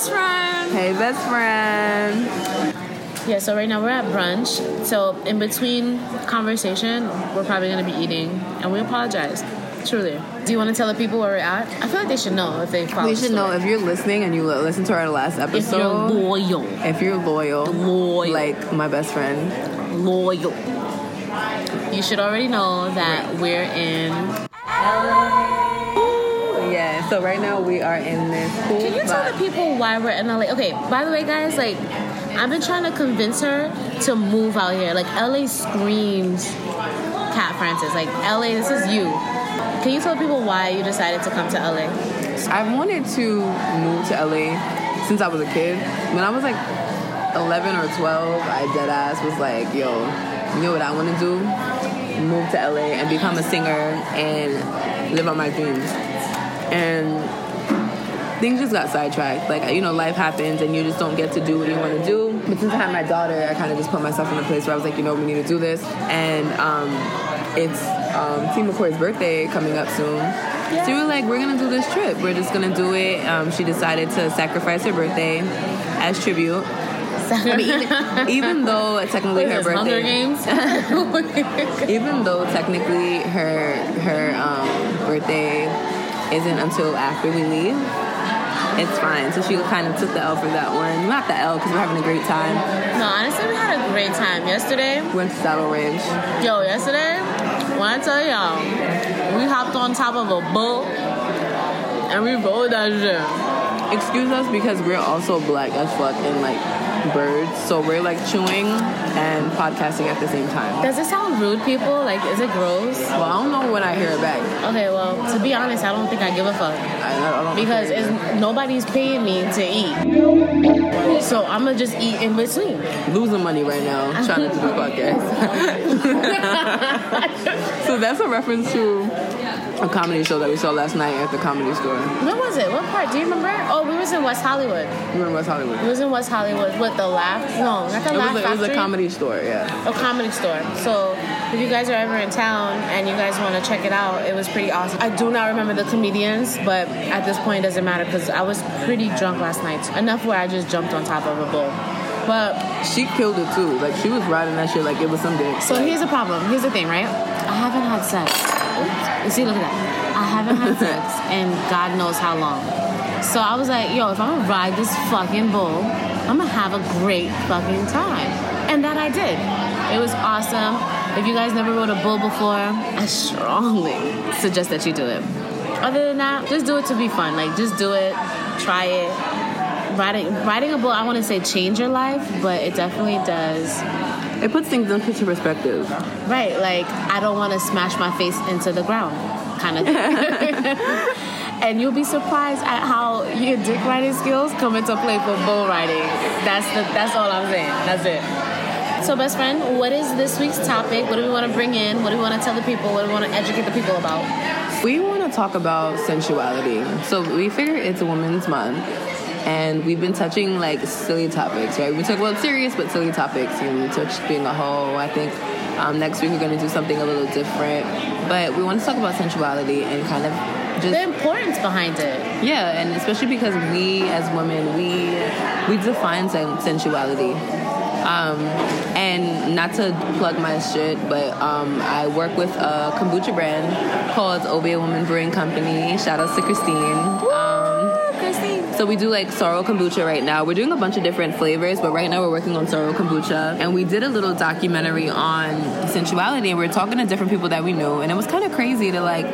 best friend. Hey, best friend. Yeah, so right now we're at brunch. So in between conversation, we're probably gonna be eating, and we apologize. Truly. Do you want to tell the people where we're at? I feel like they should know if they follow. We the should know if you're listening and you listen to our last episode. if episode. you're loyal, if you're loyal, Loyal. like my best friend. loyal. You should already know that we're in. Yeah. So right now we are in this cool Can you tell the people why we're in LA? Okay. By the way, guys, like I've been trying to convince her to move out here. Like LA screams Cat Francis. Like LA, this is you. Can you tell people why you decided to come to LA? I've wanted to move to LA since I was a kid. When I was like 11 or 12, I dead ass was like, yo, you know what I want to do? Move to LA and become a singer and live out my dreams. And things just got sidetracked. Like, you know, life happens and you just don't get to do what you want to do. But since I had my daughter, I kind of just put myself in a place where I was like, you know, we need to do this. And um, it's um, T McCoy's birthday coming up soon. So we were like, we're gonna do this trip. We're just gonna do it. Um, she decided to sacrifice her birthday as tribute. But even, even though technically her What is this, birthday, Games. even though technically her her um, birthday isn't until after we leave, it's fine. So she kind of took the L for that one. Not the L because we're having a great time. no, honestly, we had a great time yesterday. Went to Saddle Ranch. Yo, yesterday, when I tell y'all, we hopped on top of a bull and we rode that shit. Excuse us because we're also black as fuck and like birds, so we're like chewing and podcasting at the same time. Does it sound rude, people? Like, is it gross? Well, I don't know when I hear it back. Okay, well, to be honest, I don't think I give a fuck I, I don't because it's, nobody's paying me to eat. So I'm gonna just eat in between. losing money right now trying to do the podcast. so that's a reference to a comedy show that we saw last night at the comedy store. Where was it? What part? Do you remember? Oh, we was in West Hollywood. We were in West Hollywood. We was in West Hollywood with the Laugh. No, not the It Laugh was, a, it was a comedy store, yeah. a comedy store. So if you guys are ever in town and you guys want to check it out, it was pretty awesome. I do not remember the comedians, but at this point it doesn't matter because I was pretty drunk last night. Enough where I just jumped on top of a bull. But She killed it too. Like she was riding that shit like it was some dick. so here's the problem. Here's the thing, right? I haven't had sex. Oops. You see, look at that. I haven't had sex in God knows how long. So I was like, yo, if I'm gonna ride this fucking bull, I'm gonna have a great fucking time. And that I did. It was awesome. If you guys never rode a bull before, I strongly suggest that you do it. Other than that, just do it to be fun. Like, just do it, try it. Riding, riding a bull, I want to say change your life, but it definitely does. It puts things into perspective. Right, like I don't want to smash my face into the ground, kind of. Thing. and you'll be surprised at how your dick riding skills come into play for bull riding. That's the that's all I'm saying. That's it. So, best friend, what is this week's topic? What do we want to bring in? What do we want to tell the people? What do we want to educate the people about? We want to talk about sensuality. So we figure it's a woman's month. And we've been touching like silly topics, right? We talk about serious but silly topics. You know, we touched being a hoe. I think um, next week we're going to do something a little different. But we want to talk about sensuality and kind of just The importance behind it. yeah, and especially because we as women, we we define sen- sensuality. Um, and not to plug my shit, but um, I work with a kombucha brand called Obia Woman Brewing Company. Shout out to Christine. Um, Christine. So we do like sorrel kombucha right now. We're doing a bunch of different flavors, but right now we're working on sorrel kombucha. And we did a little documentary on sensuality, and we are talking to different people that we knew, and it was kind of crazy to like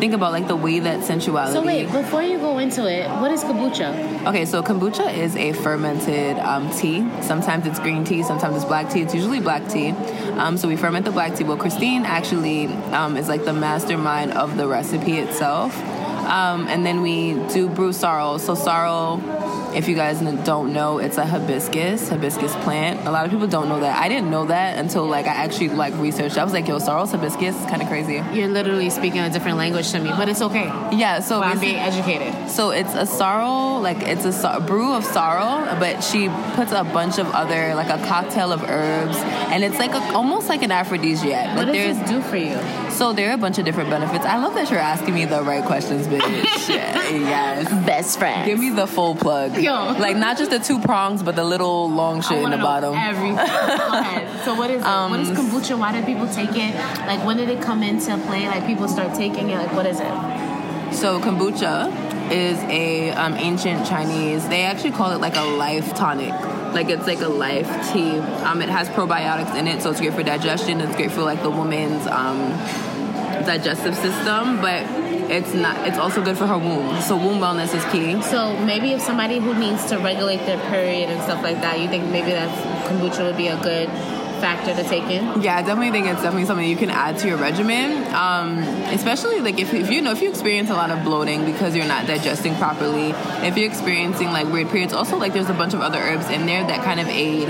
think about like the way that sensuality. So wait, before you go into it, what is kombucha? Okay, so kombucha is a fermented um, tea. Sometimes it's green tea, sometimes it's black tea. It's usually black tea. Um, so we ferment the black tea. Well, Christine actually um, is like the mastermind of the recipe itself. Um, and then we do brew sorrel. So sorrel, if you guys don't know, it's a hibiscus, hibiscus plant. A lot of people don't know that. I didn't know that until like I actually like researched. I was like, yo, sorrel's hibiscus. Kind of crazy. You're literally speaking a different language to me, but it's okay. Yeah. So I'm being educated. So it's a sorrel, like it's a sor- brew of sorrel, but she puts a bunch of other, like a cocktail of herbs, and it's like a, almost like an aphrodisiac. What Like does this do for you? so there are a bunch of different benefits. I love that you're asking me the right questions, bitch. yes. Best friend. Give me the full plug. Yo. Like not just the two prongs, but the little long shit in the bottom. Everything. So what is it? what is Um, kombucha? Why do people take it? Like when did it come into play? Like people start taking it. Like what is it? So kombucha is a um, ancient Chinese. They actually call it like a life tonic. Like it's like a life tea. Um, it has probiotics in it, so it's great for digestion. It's great for like the woman's um, digestive system, but it's not. It's also good for her womb. So womb wellness is key. So maybe if somebody who needs to regulate their period and stuff like that, you think maybe that kombucha would be a good factor to take in? Yeah, I definitely think it's definitely something you can add to your regimen. Um, especially like if, if you know if you experience a lot of bloating because you're not digesting properly, if you're experiencing like weird periods, also like there's a bunch of other herbs in there that kind of aid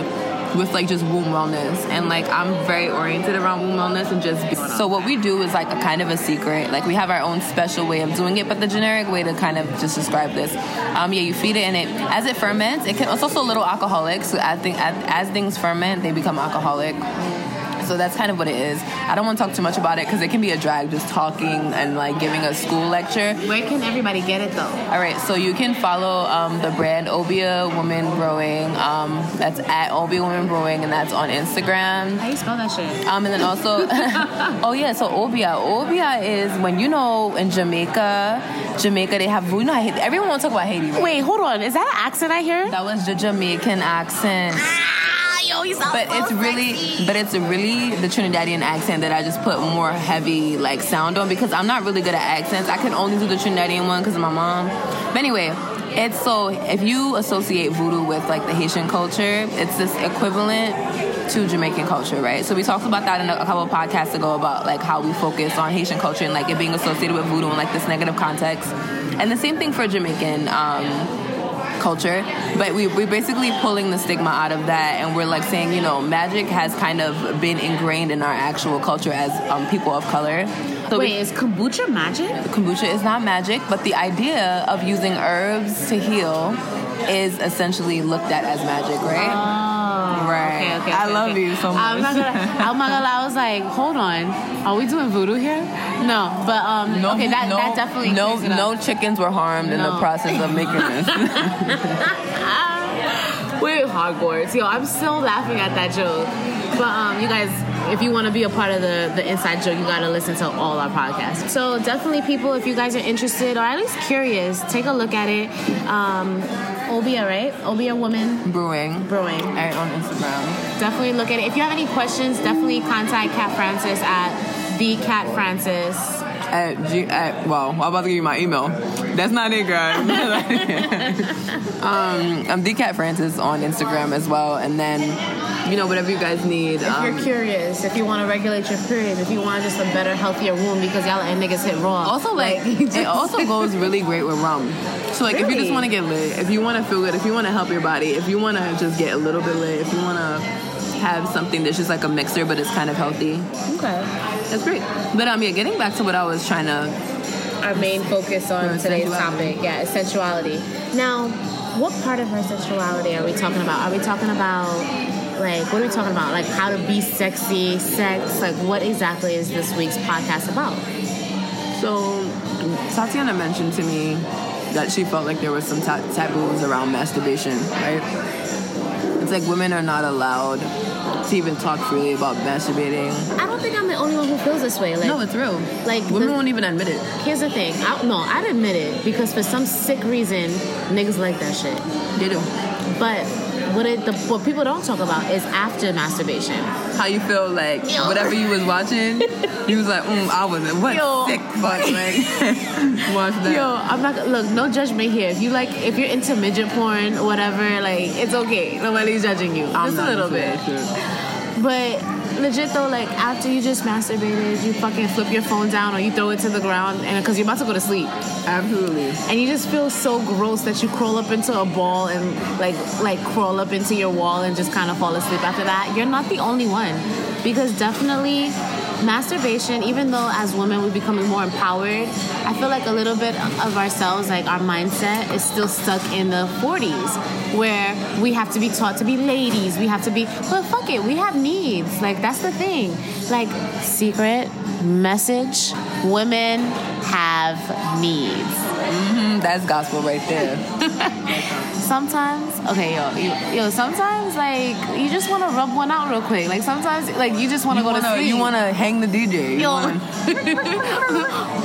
with like just womb wellness. And like I'm very oriented around womb wellness and just so what we do is like a kind of a secret. Like we have our own special way of doing it but the generic way to kind of just describe this um yeah you feed it and it as it ferments it can it's also a little alcoholic. So I think as, as things ferment they become alcoholic so that's kind of what it is. I don't want to talk too much about it because it can be a drag just talking and like giving a school lecture. Where can everybody get it though? All right, so you can follow um, the brand Obia Woman Brewing. Um, that's at Obia Woman Brewing, and that's on Instagram. How you spell that shit? Um, and then also, oh yeah, so Obia. Obia is when you know in Jamaica, Jamaica they have you know Haiti. Everyone wants to talk about Haiti. Right? Wait, hold on. Is that an accent I hear? that was the Jamaican accent. But so it's really sexy. but it's really the trinidadian accent that i just put more heavy like sound on because i'm not really good at accents. I can only do the trinidadian one because of my mom. But anyway it's so if you associate voodoo with like the haitian culture it's this equivalent to jamaican culture right? So we talked about that in a, a couple of podcasts ago about like how we focus on haitian culture and like it being associated with voodoo in like this negative context. And the same thing for jamaican um culture but we, we're basically pulling the stigma out of that and we're like saying you know magic has kind of been ingrained in our actual culture as um, people of color. So Wait, is kombucha magic? kombucha is not magic but the idea of using herbs to heal is essentially looked at as magic right? Oh, Right. Okay, okay. I okay, love okay. you so much. I'm not gonna. I'm not gonna. lie, I was like, hold on, are we doing voodoo here? No, but um, okay, that no, that definitely no no chickens were harmed in the process of making this We're hardcore. Yo, I'm still laughing at that joke. But um, you guys, if you want to be a part of the, the inside joke, you got to listen to all our podcasts. So definitely, people, if you guys are interested or at least curious, take a look at it. Um, Obia, right? Obia Woman brewing Brewing. right on instagram Definitely look at it. If you have any questions, definitely contact Cat Francis at the Cat Francis. at G at well, I'm about to give you my email. That's not it, guys. um, I'm Dcat Francis on Instagram as well, and then you know whatever you guys need. If Um, you're curious, if you want to regulate your period, if you want just a better, healthier womb because y'all letting niggas hit raw. also, like it also goes really great with rum. So like if you just want to get lit, if you want to feel good, if you want to help your body, if you want to just get a little bit lit, if you want to have something that's just like a mixer but it's kind of healthy, okay. that's great. But um, yeah, getting back to what I was trying to Our main focus on today's topic, yeah, is sensuality. Now, what part of her sexuality are we talking about? Are we talking about like what are we talking about? Like how to be sexy, sex? Like what exactly is this week's podcast about? So, Tatiana mentioned to me that she felt like there was some ta- taboos around masturbation, right? It's like women are not allowed to even talk freely about masturbating. I don't think I'm the only one who feels this way. Like, No, it's real. like Women the- won't even admit it. here's the thing. I, no, I'd admit it because for some sick reason, niggas like that shit. They do. But what it, the, what people don't talk about is after masturbation. How you feel like Yo. whatever you was watching, you was like, mm, I wasn't. what Yo. sick fuck like watch that. Yo, I'm not look. No judgment here. If you like, if you're into midget porn or whatever, like it's okay. Nobody's judging you. I'm just a little bit. But legit though, like after you just masturbated, you fucking flip your phone down or you throw it to the ground, and because you're about to go to sleep, Absolutely. and you just feel so gross that you crawl up into a ball and like like crawl up into your wall and just kind of fall asleep after that. You're not the only one, because definitely masturbation. Even though as women we're becoming more empowered, I feel like a little bit of ourselves, like our mindset, is still stuck in the 40s, where we have to be taught to be ladies. We have to be, but fuck it, we have needs. Like that's the thing. Like secret message: women have needs. Mm, that's gospel right there. sometimes, okay, yo, you, yo, sometimes like you just want to rub one out real quick. Like sometimes, like you just want to go to wanna, sleep. you wanna hang the DJ. You Yo.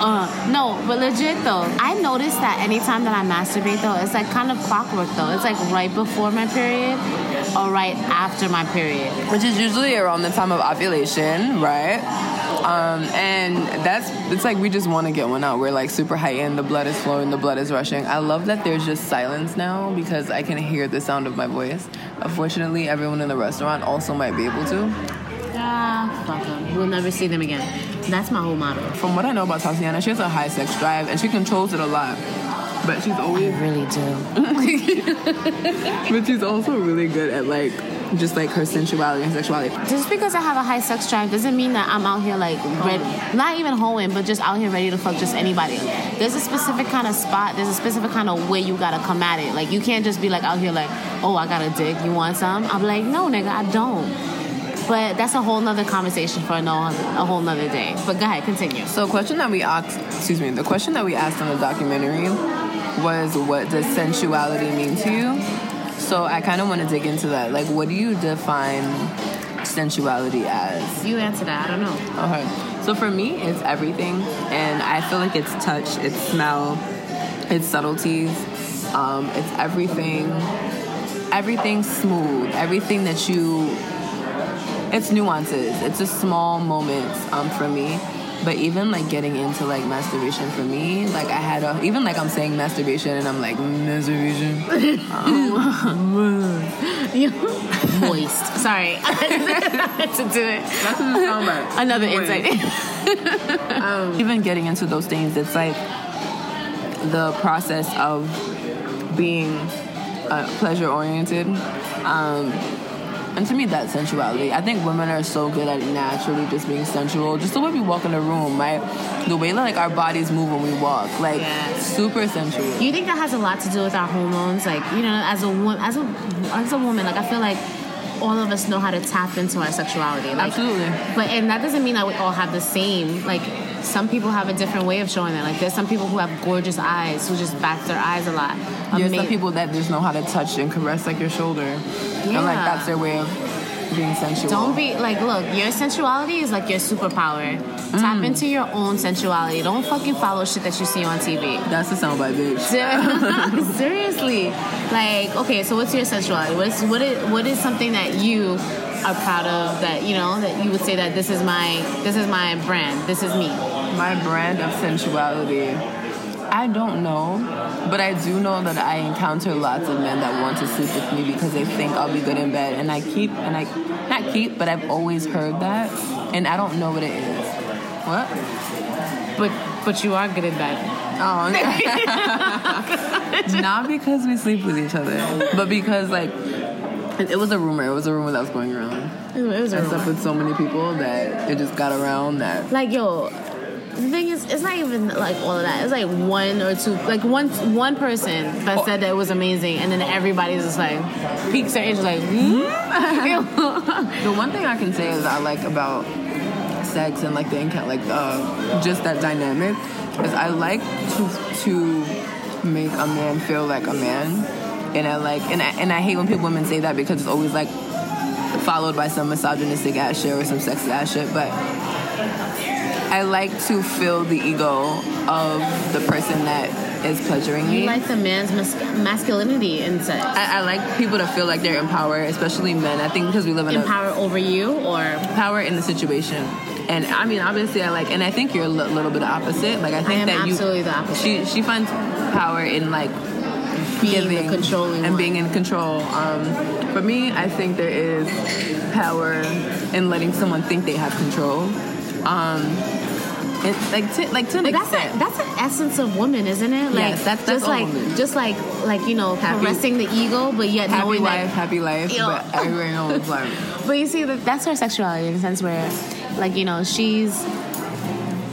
Uh, no, but legit though, I noticed that anytime that I masturbate though, it's like kind of clockwork though. It's like right before my period or right after my period. which is usually around the time of ovulation, right? Um, and that's it's like we just want to get one out. We're like super heightened, the blood is flowing, the blood is rushing. I love that there's just silence now because I can hear the sound of my voice. Unfortunately, everyone in the restaurant also might be able to. Ah, fuck them. We'll never see them again. That's my whole motto. From what I know about Tatiana, she has a high sex drive and she controls it a lot. But she's always I really do. but she's also really good at like just like her sensuality and sexuality. Just because I have a high sex drive doesn't mean that I'm out here like ready, not even hoeing, but just out here ready to fuck just anybody. There's a specific kind of spot. There's a specific kind of way you gotta come at it. Like you can't just be like out here like, oh, I got a dick. You want some? I'm like, no, nigga, I don't. But that's a whole nother conversation for a, no, a whole nother day. But go ahead, continue. So, a question that we asked, excuse me, the question that we asked on the documentary was, "What does sensuality mean to you?" So, I kind of want to dig into that. Like, what do you define sensuality as? You answer that. I don't know. Okay. So for me, it's everything, and I feel like it's touch, it's smell, it's subtleties, um, it's everything, everything smooth, everything that you. It's nuances. It's just small moments um, for me. But even like getting into like masturbation for me, like I had a even like I'm saying masturbation and I'm like masturbation. Moist. Sorry. to do it. That's what it sounds. Another Moist. insight. even getting into those things, it's like the process of being uh, pleasure oriented. Um, and to me, that's sensuality. I think women are so good at naturally just being sensual. Just the way we walk in the room, right? The way like our bodies move when we walk, like Yes. super sensual. You think that has a lot to do with our hormones? Like, you know, as a woman, as a as a woman, like I feel like all of us know how to tap into our sexuality. Like, Absolutely. But and that doesn't mean that we all have the same. Like, some people have a different way of showing it. Like, there's some people who have gorgeous eyes who just back their eyes a lot. There's Ama- some people that just know how to touch and caress like your shoulder, and like that's their way of being sensual. Don't be like, look, your sensuality is like your superpower. Mm. Tap into your own sensuality. Don't fucking follow shit that you see on TV. That's the soundbite, bitch. Seriously, like okay. So what's your sensuality? What is what is what is something that you are proud of? That you know that you would say that this is my this is my brand. This is me. My brand of sensuality. I don't know, but I do know that I encounter lots of men that want to sleep with me because they think I'll be good in bed, and I keep and I not keep, but I've always heard that, and I don't know what it is. What? But but you are good in bed. Oh, not because we sleep with each other, but because like it, was a rumor. It was a rumor that was going around. It was I a slept with so many people that it just got around that. like yo. The thing is, it's not even like all of that. It's like one or two, like one one person that said that it was amazing, and then everybody's just like peaks their interest, like, hmm? The one thing I can say is I like about sex and like the encounter, like uh, just that dynamic, is I like to to make a man feel like a man, and I like and I, and I hate when people women say that because it's always like followed by some misogynistic ass shit or some sexist ass shit, but. I like to feel the ego of the person that is pleasuring me. you like the man's mas- masculinity in sex. I, I like people to feel like they're empowered, especially men. I think because we live in a Empower over you, or power in the situation. And I mean, obviously, I like, and I think you're a little bit opposite. Like, I think am that you, absolutely the opposite. She she finds power in like being giving the controlling and one. being in control. Um, for me, I think there is power in letting someone think they have control. Um, it's like to, like to an But that's extent. a, that's the essence of woman, isn't it? Like Yes, that's- that's just like women. just like like you know Happy- caressing the ego, but yet happy knowing wife, that. happy life, Ew. but everybody knows like. But you see, that that's her sexuality in the sense where, like you know, she's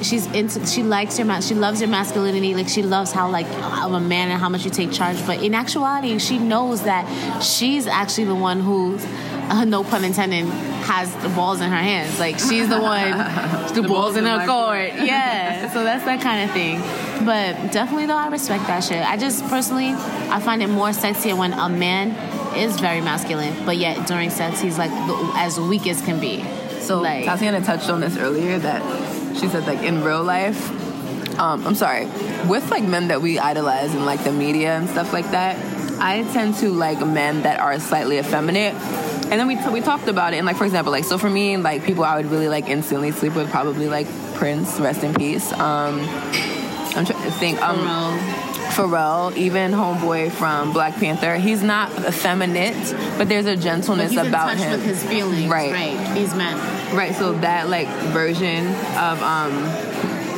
she's into she likes your mas- she loves your masculinity like she loves how like of a man and how much you take charge but in actuality she knows that she's actually the one who's uh, no pun intended, has the balls in her hands. Like she's the one, the, the balls, balls in her court. Yeah. so that's that kind of thing. But definitely though, I respect that shit. I just personally, I find it more sexy when a man is very masculine, but yet during sex he's like the, as weak as can be. So like, Tatiana touched on this earlier that she said like in real life, um, I'm sorry, with like men that we idolize in like the media and stuff like that, I tend to like men that are slightly effeminate. And then we, t- we talked about it, and like for example, like so for me, like people I would really like instantly sleep with, probably like Prince, rest in peace. Um, I'm trying to think. Um, Pharrell, even homeboy from Black Panther, he's not effeminate, but there's a gentleness he's about him. With his feelings, right? Right. These men. Right. So that like version of um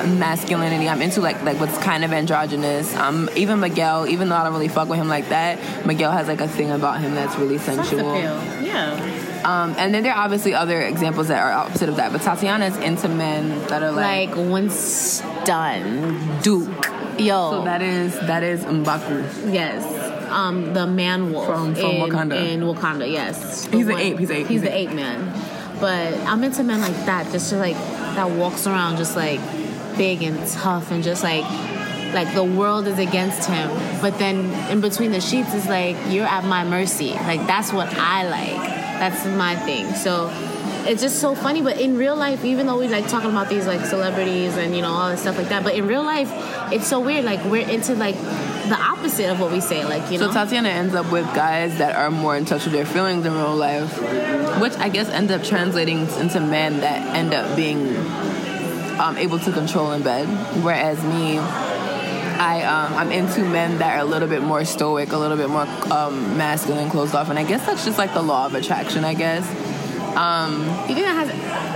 masculinity. I'm into like like what's kind of androgynous. Um, even Miguel, even though I don't really fuck with him like that, Miguel has like a thing about him that's really sensual. Yeah. Um, and then there are obviously other examples that are opposite of that. But Tatiana's into men that are like like done. Duke. Yo. So that is that is Mbaku. Yes. Um, the man wolf from, from in, Wakanda. In Wakanda, yes. He's the ape. He's the ape. He's, the ape man. But I'm into men like that, just to like that walks around just like big and tough and just like like the world is against him. But then in between the sheets is like you're at my mercy. Like that's what i like. That's my thing. So it's just so funny. But in real life even though we like talking about these like celebrities and you know all this stuff like that but in real life it's so weird. Like we're into like the opposite of what we say. Like you know? So tatiana ends up with guys that are more in touch with their feelings in real life which i guess ends up translating into men that end up being um, able to control in bed. Whereas me, I um, I'm into men that are a little bit more stoic, a little bit more um, masculine, closed off, and I guess that's just like the law of attraction. I guess. Um, you think has?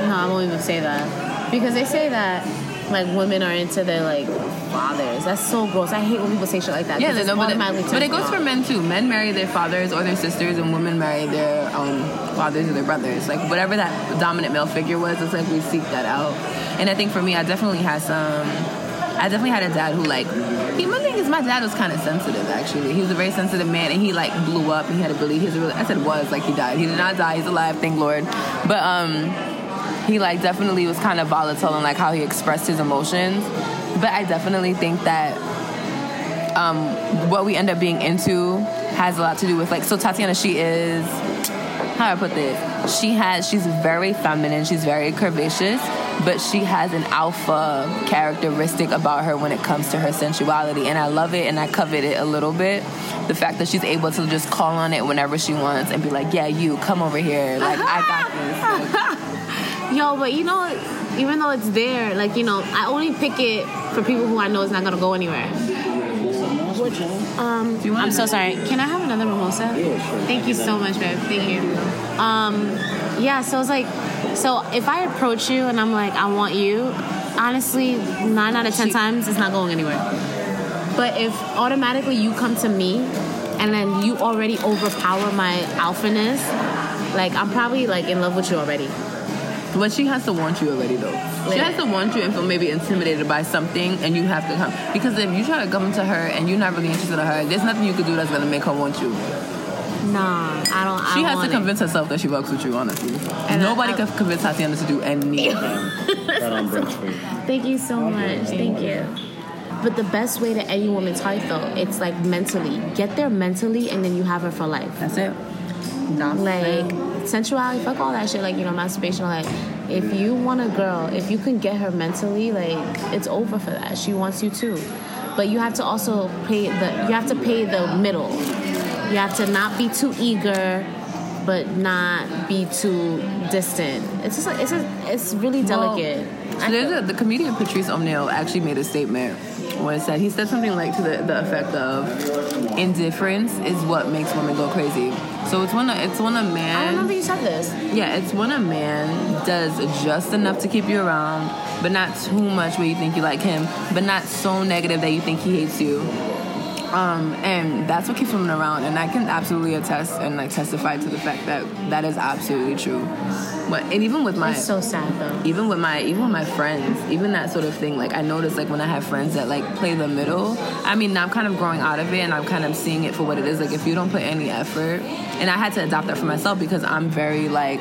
No, I won't even say that because they say that like women are into their like fathers. That's so gross. I hate when people say shit like that. Yeah, no, but, it, but it goes for men too. Men marry their fathers or their sisters, and women marry their um, fathers or their brothers. Like whatever that dominant male figure was, it's like we seek that out. And I think for me, I definitely had some. I definitely had a dad who like. He, my thing is, my dad was kind of sensitive. Actually, he was a very sensitive man, and he like blew up. And he had a really. He was really. I said was like he died. He did not die. He's alive. Thank Lord. But um he like definitely was kind of volatile in like how he expressed his emotions. But I definitely think that um, what we end up being into has a lot to do with like so Tatiana she is how do I put this? She has she's very feminine, she's very curvaceous, but she has an alpha characteristic about her when it comes to her sensuality and I love it and I covet it a little bit. The fact that she's able to just call on it whenever she wants and be like, "Yeah, you come over here. Like I got this." Like, Yo, but you know, even though it's there, like you know, I only pick it for people who I know is not gonna go anywhere. Um, I'm so sorry. Can I have another mimosa? Yeah, sure. Thank you so much, babe. Thank you. Um, yeah, so it's like, so if I approach you and I'm like, I want you, honestly, nine out of ten times, it's not going anywhere. But if automatically you come to me and then you already overpower my alphaness, like I'm probably like in love with you already. But she has to want you already, though. She has to want you and feel maybe intimidated by something, and you have to come. Because if you try to come to her and you're not really interested in her, there's nothing you could do that's gonna make her want you. Nah, I don't. I She don't has to want convince herself that she fucks with you, honestly. And Nobody I- can convince Tatiana to do anything. That on brunch for you. it. Thank you so much. Thank you. But the best way to any woman's heart, though, it's like mentally. Get there mentally, and then you have her for life. That's it. Like sensuality, fuck all that shit. Like you know, masturbation. Like if you want a girl, if you can get her mentally, like it's over for that. She wants you too, but you have to also pay the. You have to pay the middle. You have to not be too eager, but not be too distant. It's just like it's just, it's really delicate. There's a, the comedian Patrice O'Neal actually made a statement when it said he said something like to the, the effect of indifference is what makes women go crazy. So it's when a, it's when a man I don't remember you said this. Yeah, it's when a man does just enough to keep you around, but not too much where you think you like him, but not so negative that you think he hates you. Um, and that's what keeps women around, and I can absolutely attest and like testify to the fact that that is absolutely true. But and even with my It's so sad though. even with my even with my friends even that sort of thing like i notice like when i have friends that like play the middle i mean now i'm kind of growing out of it and i'm kind of seeing it for what it is like if you don't put any effort and i had to adopt that for myself because i'm very like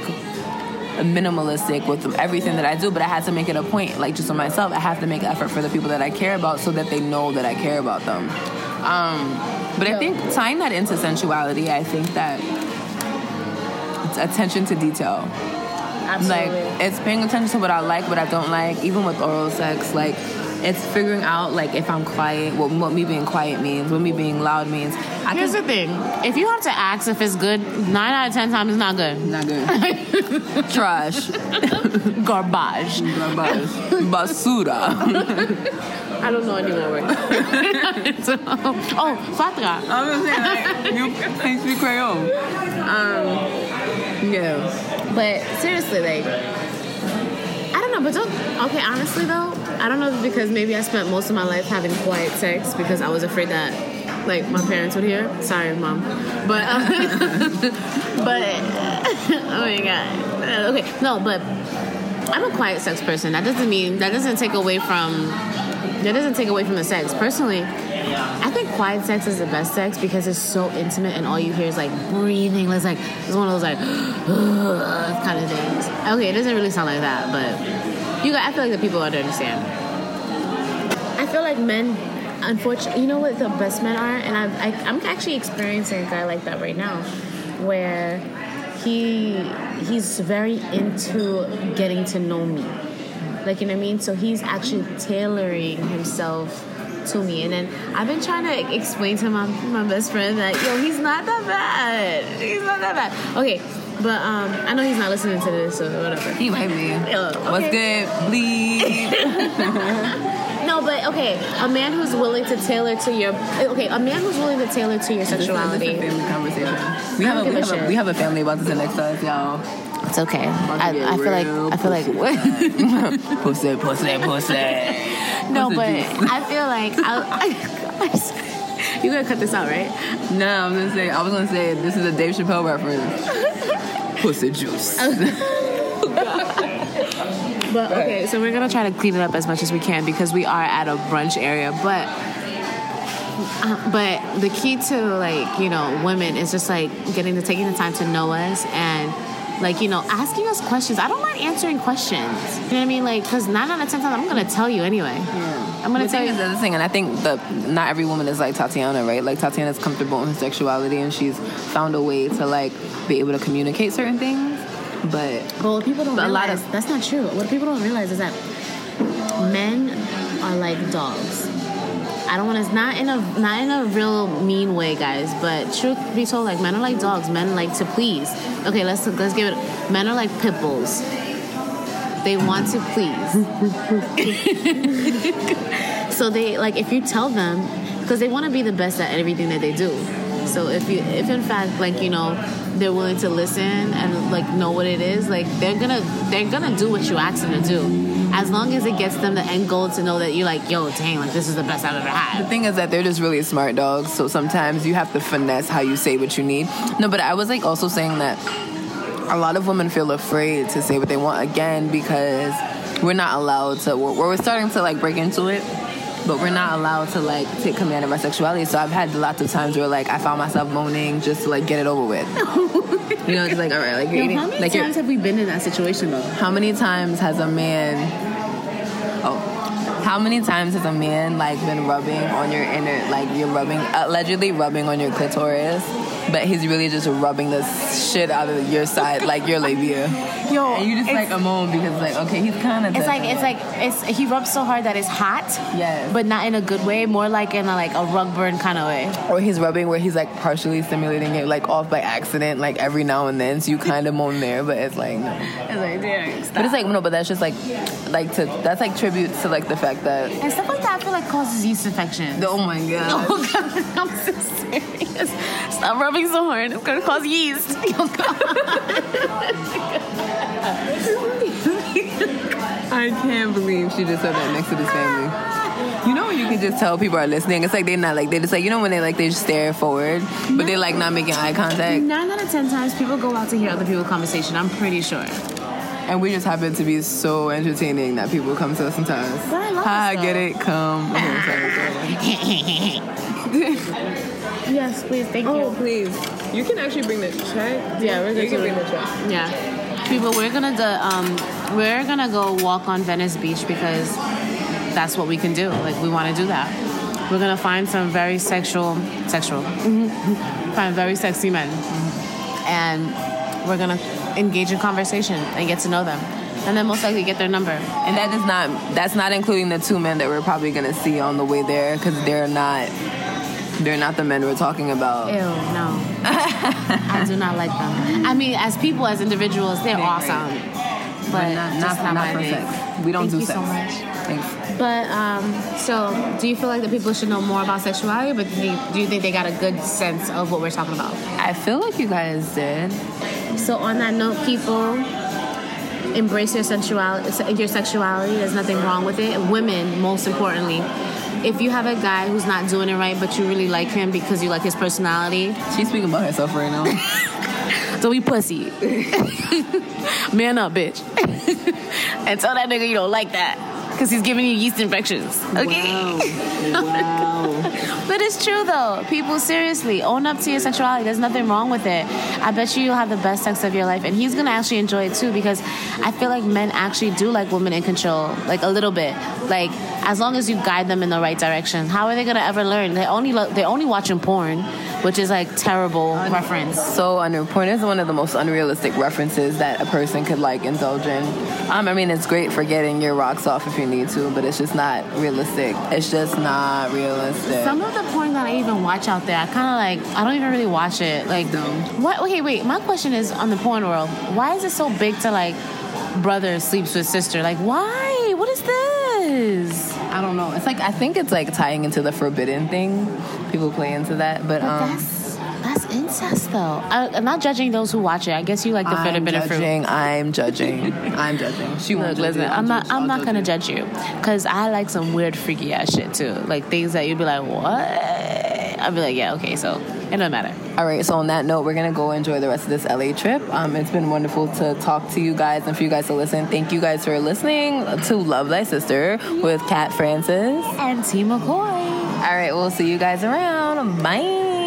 minimalistic with everything that i do but i had to make it a point like just for myself i have to make effort for the people that i care about so that they know that i care about them um, but i think tying that into sensuality i think that it's attention to detail like it's paying attention to what I like, what I don't like, even with oral sex. Like it's figuring out like if I'm quiet, what, what me being quiet means, what me being loud means. I Here's can, the thing: if you have to ask if it's good, nine out of ten times it's not good. not good. Trash. Garbage. Garbage. Basura. I don't know any more words. oh, Fatra. I'm gonna say like you can't speak Creole. Um, yeah. But seriously, like, I don't know. But don't. Okay, honestly though, I don't know because maybe I spent most of my life having quiet sex because I was afraid that, like, my parents would hear. Sorry, mom. But, um, but, oh my god. Uh, Okay, no, but I'm a quiet sex person. That doesn't mean that doesn't take away from that doesn't take away from the sex. Personally, I think quiet sex is the best sex because it's so intimate and all you hear is like breathing. It's like it's one of those like kind of things. Okay, it doesn't really sound like that, but you got. I feel like the people ought to understand. I feel like men, unfortunately, you know what the best men are, and I've, I, I'm actually experiencing a guy like that right now, where he he's very into getting to know me, like you know what I mean. So he's actually tailoring himself to me, and then I've been trying to explain to my my best friend that yo, he's not that bad. He's not that bad. Okay. But um, I know he's not listening to this, so whatever. He might be. Yeah, What's good? Bleed. No, but okay, a man who's willing to tailor to your okay, a man who's willing to tailor to your This is, this is sexuality. conversation. We have, a, we, a have a, we have a family about to sit next to us, y'all. It's okay. I, I feel like I feel like what? pussy, pussy, pussy. no, but. I feel like I, I, you gonna cut this out, right? No, I'm gonna say. I was gonna say this is a Dave Chappelle reference. Pussy juice. But okay, so we're gonna try to clean it up as much as we can because we are at a brunch area, but. Uh, but the key to like you know women is just like getting to taking the time to know us and like you know asking us questions. I don't answering questions. You know what I mean? Like because nine out of ten times I'm gonna tell you anyway. Yeah. I'm gonna The tell you. the other thing, and I think the not every woman is like Tatiana, right? Like Tatiana's comfortable in her sexuality, and she's found a way to like be able to communicate certain things. But well, what people don't But a lot of- that's not true. What people don't realize is that men are like dogs. I don't want to not in a not in a real mean way, guys. But truth be told, like men are like dogs. Men like to please. Okay, let's let's give it. Men are like pit bulls. They want to please. so they like if you tell them because they want to be the best at everything that they do. So if you if in fact like you know they're willing to listen and like know what it is, like they're gonna they're gonna do what you ask them to do. As long as it gets them the end goal to know that you're like, yo, dang, like this is the best I've ever had. the thing is that they're just really smart dogs. So sometimes you have to finesse how you say what you need. No, but I was like also saying that a lot of women feel afraid to say what they want again because we're not allowed to. We're, we're starting to like break into it. But we're not allowed to like take command of our sexuality. So I've had lots of times where like I found myself moaning just to like get it over with. you know, it's like all right, like you're Yo, eating, how many like, times have we been in that situation though? how many times has a man oh how many times has a man like been rubbing on your inner like you're rubbing allegedly rubbing on your clitoris but he's really just rubbing the shit out of your side like your labia Yo, and you just like a moan because like okay he's kind of It's like it's like it's he rubs so hard that it's hot, Yes. but not in a good way. More like in a, like a rug burn kind of way. or he's rubbing where he's like partially stimulating it like off by accident like every now and then so you kind of moan there but it's like no It's like, damn, but it's like no but that's just like like to that's like tribute to like the fact that and stuff like that. I feel like causes yeast infections. oh my god Oh god, I'm so serious. Stop rubbing so hard. It's gonna cause yeast. Oh. I can't believe she just said that next to this family. You know when you can just tell people are listening. It's like they're not like they just like you know when they like they just stare forward, but they're like not making eye contact, Nine out of ten times, people go out to hear other people's conversation. I'm pretty sure. and we just happen to be so entertaining that people come to us sometimes. But I love Hi, us, get it? Come. Okay, sorry, sorry. Yes, please. Thank Oh, please. You can actually bring the check. Yeah, we're good You can to- bring the check. Yeah. People, we're gonna go. Um, we're gonna go walk on Venice Beach because that's what we can do. Like we want to do that. We're gonna find some very sexual, sexual, find very sexy men, and we're gonna engage in conversation and get to know them, and then most likely get their number. And that is not that's not including the two men that we're probably gonna see on the way there because they're not they're not the men we're talking about. Ew, no. I do not like them. I mean, as people, as individuals, they're They're awesome. But not, not, not, not my for sex. We don't Thank do you so much. Thanks. But um, so, do you feel like the people should know more about sexuality? But do you, do you think they got a good sense of what we're talking about? I feel like you guys did. So, on that note, people embrace your sensuality, your sexuality. There's nothing wrong with it. Women, most importantly, if you have a guy who's not doing it right, but you really like him because you like his personality, She's speaking about herself right now. so we pussy. Man up, bitch. and tell that nigga you don't like that. Because he's giving you yeast infections. Okay? wow. But it's true though. People seriously own up to your sexuality. There's nothing wrong with it. I bet you you'll have the best sex of your life, and he's gonna actually enjoy it too because I feel like men actually do like women in control, like a little bit. Like as long as you guide them in the right direction, how are they gonna ever learn? They only lo- they're only watching porn, which is like terrible reference. So under porn is one of the most unrealistic references that a person could like indulge in. Um, I mean, it's great for getting your rocks off if you need to, but it's just not realistic. It's just not realistic. Some of the porn that I even watch out there, I kind of like. I don't even really watch it. Like, Dumb. what? Okay, wait. My question is on the porn world. Why is it so big to like brother sleeps with sister? Like, why? What is this? I don't know. It's like I think it's like tying into the forbidden thing. People play into that, but, But um, that's that's incest, though. I, I'm not judging those who watch it. I guess you like the forbidden fruit. judging. I'm judging. I'm judging. She won't Look, listen. I'm not. judge- I'm not gonna judge you, cause I like some weird, freaky ass shit too. Like things that you'd be like, what? I'd be like, yeah, okay, so it doesn't matter. All right, so on that note, we're gonna go enjoy the rest of this LA trip. Um, it's been wonderful to talk to you guys and for you guys to listen. Thank you guys for listening to Love Thy Sister with Cat Francis. And T McCoy. All right, we'll see you guys around. Bye.